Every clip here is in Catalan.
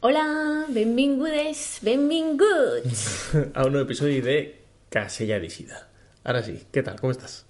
Hola, benvingudes, benvinguts. a un nuevo episodio de Casella d'Eixida. Ara sí, què tal? Com estàs?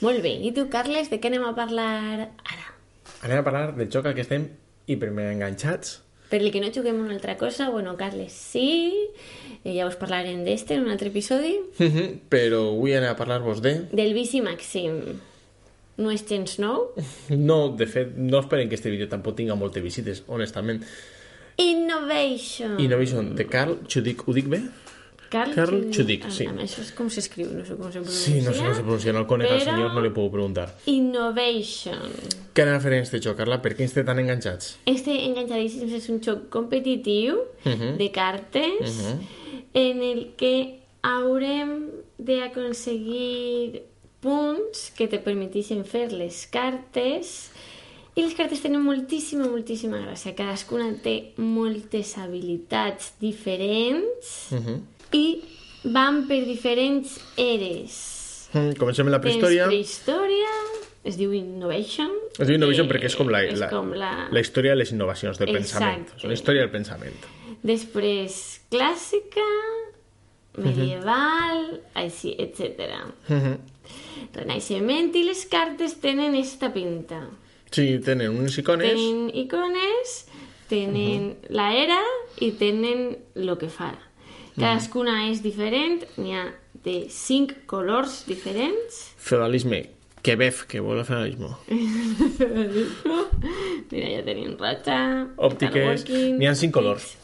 Molt bé, i tu, Carles, de què anem a parlar ara? Anem a parlar del joc al que estem hipermega enganxats. Per li que no juguem una altra cosa, bueno, Carles, sí, eh, ja us parlarem d'este en un altre episodi, Però avui anem a parlar-vos de... del bici màxim. No és gens nou. No, de fet, no esperen que este vídeo tampoc tinga moltes visites, honestament. Innovation. Innovation de Carl Chudik, ho dic bé? Carl, Carl Chudik, Ah, sí. ah, Això és com s'escriu, no sé com se pronuncia. Sí, no sé com se pronuncia, no el conec però- senyor, no li puc preguntar. Innovation. Què a en este joc, Carla? Per què té tan enganxats? Este Enganchadísimos es un joc competitiu de cartes en el que haurem d'aconseguir punts que te permetixen fer les cartes i les cartes tenen moltíssima, moltíssima gràcia. Cadascuna té moltes habilitats diferents i van per diferents eres. Mm, Comencem amb la Tens prehistòria. prehistòria, es diu Innovation. Es diu Innovation perquè és com la, és la, com la... la història de les innovacions del Exacte. pensament. És una història del pensament. Després clàssica, medieval, així, etc. Renaixement i les cartes tenen esta pinta. Sí, tenen unes icones... Tenen icones, tenen la era i tenen lo que fa. Cadascuna és diferent, n'hi ha de cinc colors diferents. Feudalisme. Que bef, que vol el feudalisme. Mira, ja tenim roja, Òptiques... N'hi ha cinc colors.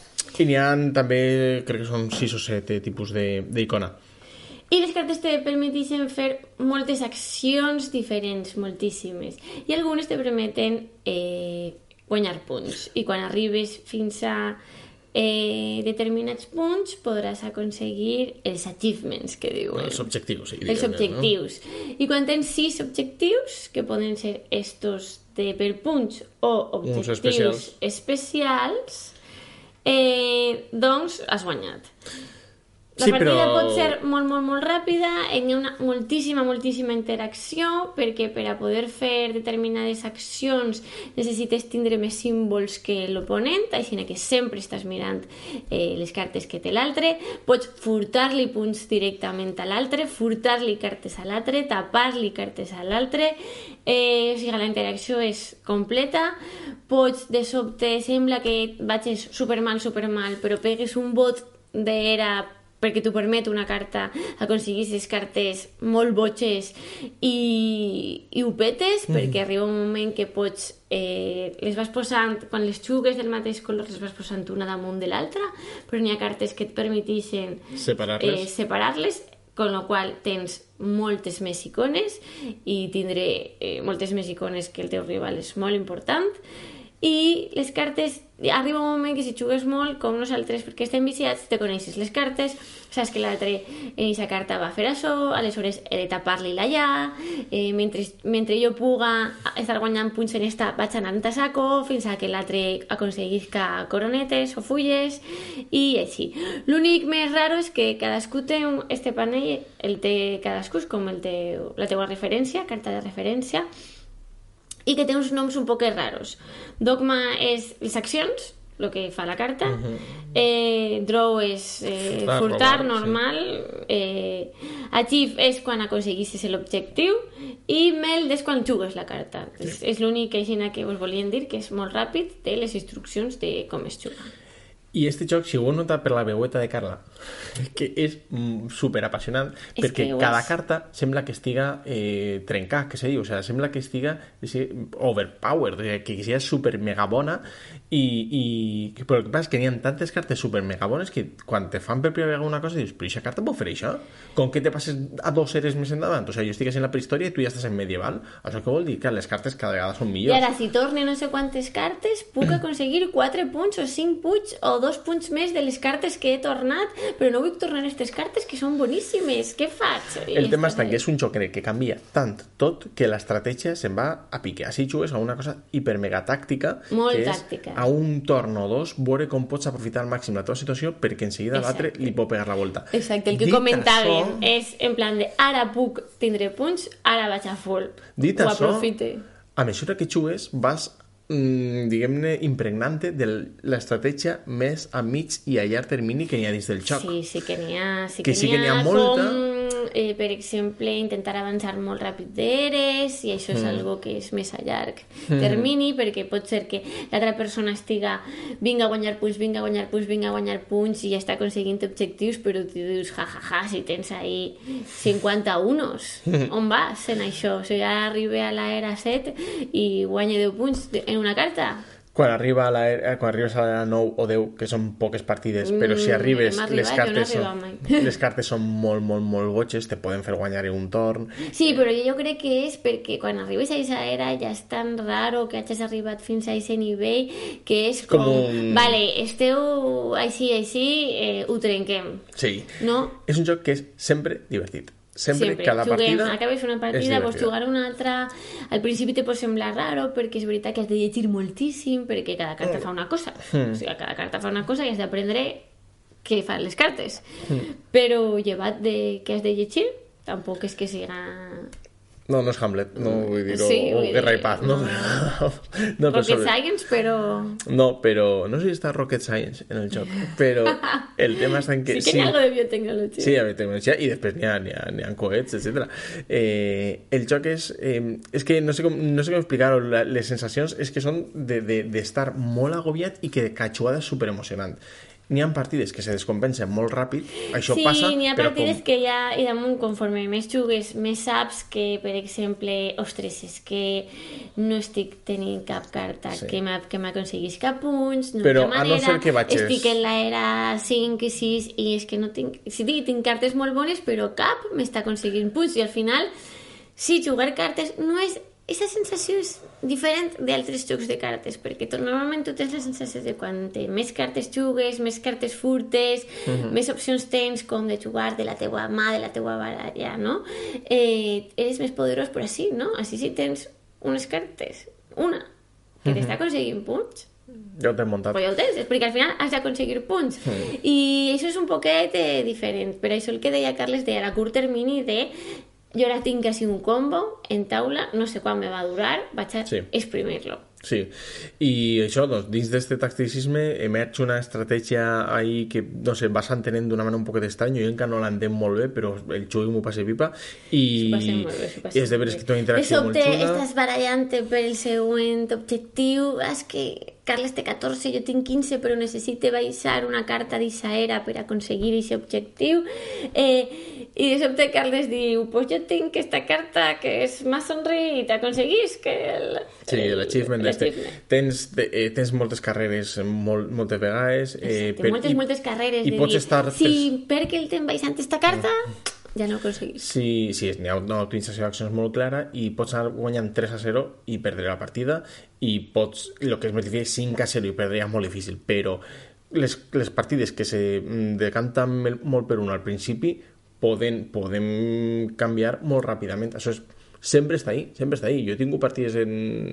I n'hi ha també, crec que són sis o set eh, tipus de- d'icona. I les cartes te permetixen fer moltes accions diferents, moltíssimes. I algunes te permeten eh, guanyar punts. I quan arribes fins a eh, determinats punts podràs aconseguir els achievements, que diuen. Els objectius, sí. els objectius. I quan tens sis objectius, que poden ser estos de per punts o objectius especials. especials, eh, doncs has guanyat. La Sí, partida però- pot ser molt, molt, molt ràpida, hi ha una moltíssima, moltíssima interacció, perquè per a poder fer determinades accions necessites tindre més símbols que l'oponent, així que sempre estàs mirant eh, les cartes que té l'altre, pots furtar-li punts directament a l'altre, furtar-li cartes a l'altre, tapar-li cartes a l'altre, eh, o sigui, la interacció és completa, pots, de sobte, sembla que vagis supermal, supermal, però pegues un vot d'era perquè t'ho permet una carta aconseguir les cartes molt botxes i, i ho petes perquè arriba un moment que pots eh, les vas posant, quan les xugues del mateix color les vas posant una damunt de l'altra però n'hi ha cartes que et permetixen Separar-les. eh, separar-les con lo qual tens moltes més icones i tindré eh, moltes més icones que el teu rival. És molt important i les cartes arriba un moment que si jugues molt com nosaltres perquè estem viciats te coneixes les cartes saps que l'altre en aquesta carta va fer això aleshores he de tapar-li la ja eh, mentre, mentre jo puga estar guanyant punts en esta vaig anant a saco fins a que l'altre aconseguisca coronetes o fulles i així. L'únic més raro és que cadascú té un, este panell el té cadascú com el teu, la teua referència carta de referència i que té uns noms un poc raros. Dogma és les accions, el que fa la carta. eh, draw és eh, Furtar, furtar, robar, normal. Eh, achieve és quan aconseguissis l'objectiu. I meld és quan jugues la carta. És, és l'únic que us volien dir, que és molt ràpid, té les instruccions de com es juga. I este joc, si ho heu notat per la veueta de Carla, que és mm, super apassionant, És perquè cada és. carta sembla que estiga eh, trencat, que se diu, o sea, sembla que estiga overpowered, que sigui super mega bona, i, i però el que passa és que n'hi ha tantes cartes super mega bones que quan te fan per primera vegada una cosa dius, però aquesta carta fer això? Com que te passes a dos eres més endavant? O sigui, jo estic en la prehistòria i tu ja estàs en medieval. Això què vol dir? Que les cartes cada vegada són I millors. ara, si torne no sé quantes cartes, puc aconseguir 4 punts o 5 punts o 2 punts més de les cartes que he tornat, però no vull tornar aquestes cartes que són boníssimes. Què faig? El tema està que és un joc en el que canvia tant tot que l'estratègia se'n va a pique. Així jugues a una cosa hiper mega tàctica Molt que tàctica. A un torn o dos veure com pots aprofitar al màxim la teva situació perquè en seguida l'altre li pot pegar la volta. Exacte, el que Dit comentaven això- és en plan de ara puc tindre punts, ara vaig a full. Dit Ho això, aprofite. a mesura que jugues vas mm, diguem-ne, impregnante de l'estratègia més a mig i a llarg termini que n'hi ha dins del xoc. Sí, sí que n'hi ha, sí Que que, sí que n'hi n'hi ha ha, molta. com, eh, per exemple, intentar avançar molt ràpid d'eres, i això és Mm. algo que és més a llarg termini, perquè pot ser que l'altra persona estiga vinga a guanyar punts, vinga a guanyar punts, vinga a guanyar punts, i ja està aconseguint objectius, però tu dius, ja, ja, ja, si tens ahí 50 unos, on vas en això? O sigui, ara arribe a l'era 7 i guanya 10 punts en una carta. Quan, arriba a la, eh, quan arribes a la 9 o 10, que són poques partides, però si Mm, arribes, hem les no cartes, he són, mai. les cartes són molt, molt, molt gotxes, te poden fer guanyar un torn. Sí, però jo crec que és perquè quan arribes a aquesta era ja és tan raro que hagis arribat fins a aquest nivell que és com, Com un- vale, esteu així, així, eh, ho trenquem, Sí. no? És un joc que és sempre divertit. Sempre, Sempre, cada juguem, partida acabes una partida, vols jugar una altra... Al principi te pot semblar raro perquè és veritat que has de llegir moltíssim perquè cada Mm. carta fa una cosa. O sigui, cada carta fa una cosa i has d'aprendre què fan les cartes. Mm. Però llevat de que has de llegir, tampoc és que siga No, no és Hamlet, no vull dir, o, Sí, o vull Guerra dir, i Paz, no? no. no, però Rocket sobre- Science, però... No, però no sé si està Rocket Science en el joc, però el tema està en que... Sí que hi ha algo de biotecnologia. Sí, hi ha biotecnologia i després n'hi ha, n'hi ha, n'hi ha coets, etc. Eh, el joc és... Eh, és que no sé com, no sé com explicar-ho, la- les sensacions és que són d'estar de, de, d'estar molt agobiat i que de catxuada és superemocionant. N'hi ha partides que se descompensen molt ràpid, això sí, passa, n'hi ha partides com... que ja, i damunt, conforme més jugues, més saps que, per exemple, ostres, és que no estic tenint cap carta Sí. que m'aconseguís cap punts, no Però ha a no manera, ser que vagis- estic en l'era 5 i 6 i és que no tinc... Sí, tinc cartes molt bones, però cap m'està aconseguint punts i al final, sí, jugar cartes no és... Aquesta sensació és diferent d'altres jocs de cartes, perquè tu, normalment tu tens la sensació de quan te, més cartes jugues, més cartes furtes, més opcions tens com de jugar de la teua mà, de la teua baralla, no? Eh, eres més poderós, però així, no? Així sí tens unes cartes, una, que t'està aconseguint punts, Ja ho t'he muntat. però ja ho tens, perquè al final has d'aconseguir punts. I això és un poquet eh, diferent. Per això el que deia Carles de a curt termini de jo ara tinc quasi un combo en taula, no sé quan me va durar, vaig a Sí. exprimirlo. Sí, i això, doncs, dins d'aquest tacticisme emerge una estratègia ahí que, no sé, vas entenent d'una manera un poquet estranya, jo encara no l'entenc molt bé, però el xugo m'ho passa pipa, i, molt bé, i és de veres que té una interacció de molt sobte xula. estàs barallant per el següent objectiu, és que Carles té 14, jo tinc 15, però necessite baixar una carta d'Isaera per aconseguir aquest objectiu. Eh, I de sobte Carles diu, pues jo tinc aquesta carta que és más sonrit, aconseguís que el... Sí, l'achievement d'este. l'achievement. Tens, de, eh, tens moltes carreres molt, moltes vegades. Eh, Exacte, moltes, moltes carreres I pots dir, estar... si perquè el te'n baixant esta carta, ja no ho aconseguís. Sí, sí, n'hi ha una optimització d'accions molt clara i pots anar guanyant 3 a 0 i perdre la partida i pots, el que és més difícil, 5 a 0 i perdre és molt difícil, però les, les partides que se mm, decanten molt per un al principi poden, poden ràpidament. Això és, sempre està ahí, sempre està ahí. Jo he tingut partides en,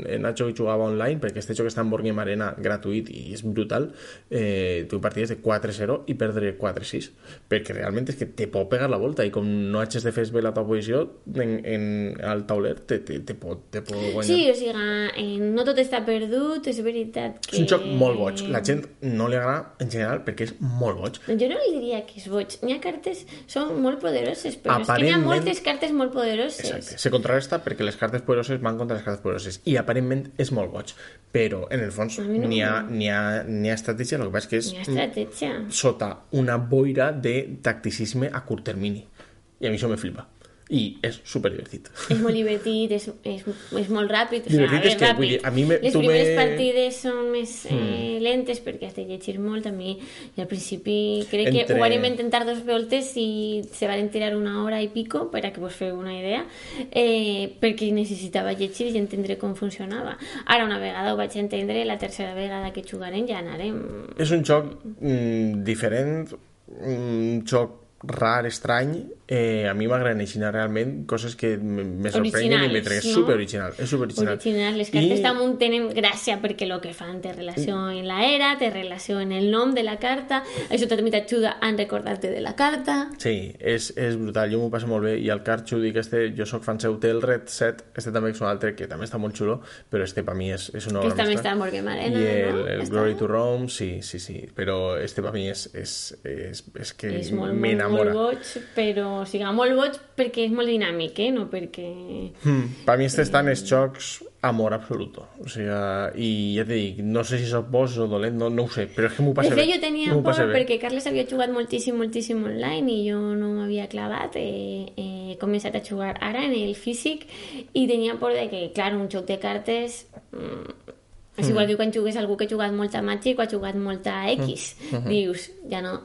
en Nacho que jugava online, perquè este joc està en Game Arena gratuït i és brutal. Eh, tinc partides de 4-0 i perdre 4-6, perquè realment és que te pot pegar la volta i com no hagis de fer bé la teva posició en, en, al tauler te, te, te, pot, te pot guanyar. Sí, o sigui, eh, no tot està perdut, és veritat que... És un joc molt boig. La gent no li agrada en general perquè és molt boig. Jo no li diria que és boig. N'hi ha cartes, són molt poderoses, però és que n'hi ha Aparentment- moltes cartes molt poderoses. Exacte. Se contrarresta perquè les cartes poderoses van contra les cartes poderoses i aparentment és molt boig, però en el fons n'hi ha, n'hi ha, n'hi ha estratègia, el que passa és que és sota una boira de tacticisme a curt termini. I a mi això me flipa. I és super divertit. És molt divertit, és, és, és molt ràpid. O sigui, Divertit és que, ràpid. vull dir, a mi me- Les primeres me- partides són més eh, lentes perquè has de llegir molt a mi. I al principi crec que Entre- ho vam intentar dos voltes i se van tirar una hora i pico per a que vos feu una idea eh, perquè necessitava llegir i entendre com funcionava. Ara una vegada ho vaig entendre, la tercera vegada que jugarem ja anarem És un joc mm, diferent, un joc rar, estrany, eh, a mi m'agraden així realment coses que me sorprenyen i me trec no? super original, és super original. Original. Les cartes damunt tenen gràcia perquè el que fan té relació en la era, té relació en el nom de la carta, això també t'ajuda a recordar-te de la carta. Sí, és, és brutal, jo m'ho passo molt bé i el card xudi que este, jo sóc fan seu, té el Red Set, este també és un altre que també està molt xulo, però este per mi és, és una obra també mestra. està Morgan Marena, I el, no? el Està- Glory to Rome, sí, sí, sí, però este per mi és, és, és, és que és molt, boig, però o sigui, molt boig perquè és molt dinàmic, eh? no perquè... Hmm. Per mi este està en els jocs amor absoluto. O sigui, i ja te dic, no sé si sóc bo o dolent, no, no ho sé, però és que m'ho passa bé. jo tenia M'ho por perquè Carles havia jugat moltíssim, moltíssim online i jo no m'havia clavat. Eh, he començat a jugar ara en el físic i tenia por de que, clar, un joc de cartes... Mm, és igual que quan jugues algú que ha jugat molta Magic o ha jugat molta X. Dius, ja no,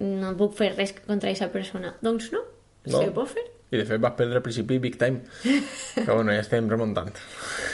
no puc fer res contra aquesta persona. Doncs no, No. se pot fer. I de fet vas perdre al principi big time. Però bueno, ja estem remuntant.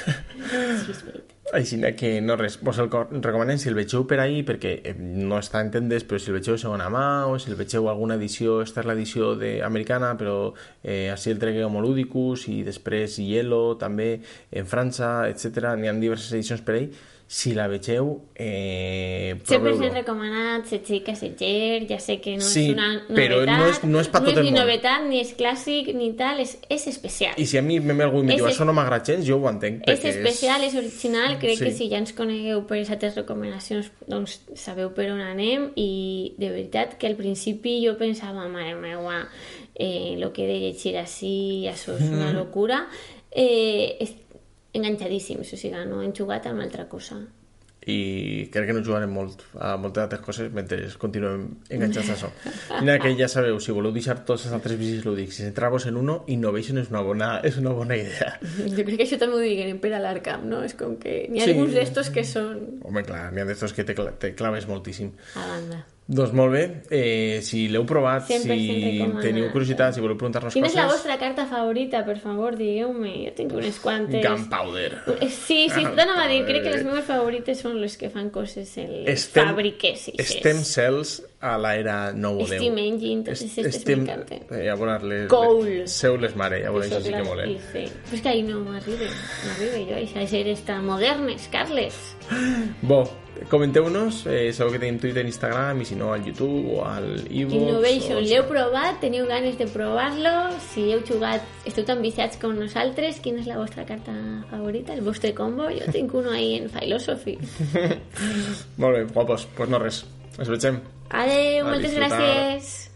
Sí, és veritat. Així que no res, vos el co- recomanem si el vegeu per ahí, perquè eh, no està en tendes, però si el vegeu segona mà o si el vegeu alguna edició, esta és l'edició de- americana, però eh, així el tregue Homoludicus i després Yellow també en França, etc. N'hi ha diverses edicions per ahí. Si la vegeu, eh, 100% proveu-lo. recomanat, Setxer Setxer, ja sé que no Sí, és una novetat, però no és- no és pa tot és el ni món. novetat, ni és clàssic, ni tal, és, és especial. I si a mi m'he algú i me diu És- això no m'agrada gens, jo ho entenc. És especial, és original, crec Sí. que si ja ens conegueu per les altres recomanacions, doncs sabeu per on anem i de veritat que al principi jo pensava, mare meua, eh, lo que he de llegir així, això és una locura. Eh, és enganxadíssims, o sigui, no hem jugat amb altra cosa. i crec que no jugarem molt a moltes altres coses mentre continuem enganxats a això. Mira que ja sabeu, si voleu deixar tots els altres vicis lúdics i centrar-vos en uno, Innovation és una bona, és una bona idea. Jo crec que això també ho diguen per a l'Arcam, no? És com que n'hi ha Sí. alguns d'estos que són Home, clar, n'hi ha d'estos que te, te claves moltíssim. a banda. Doncs molt bé, eh, si l'heu provat, 100% si teniu curiositat, si voleu preguntar-nos Quina coses... és la vostra carta favorita, per favor, digueu-me. Jo tinc unes quantes. Gunpowder. Eh, Sí, sí, t'anava a dir, crec que les meves favorites són les que fan coses en Estem- fàbriques i Stem cells a l'era 9 o 10. Steam Engine, totes aquestes m'encanten. Eh, ja veuràs les... Coal. Seu les mare, ja veuràs, Això sí que molen. Però és que ahí no m'arribe, no arribe jo, això és estar modernes, Carles. Bo, comenteu-nos, eh, sabeu que tenim Twitter, Instagram, i si no al YouTube o al iVoox. Innovation, o... l'heu provat, teniu ganes de provar-lo, si heu jugat, esteu tan viciats com nosaltres, quina és la vostra carta favorita, el vostre combo? Jo tinc uno ahí en Philosophy. Molt bé, guapos, pues no res. Ens vegem. Adeu, moltes gràcies.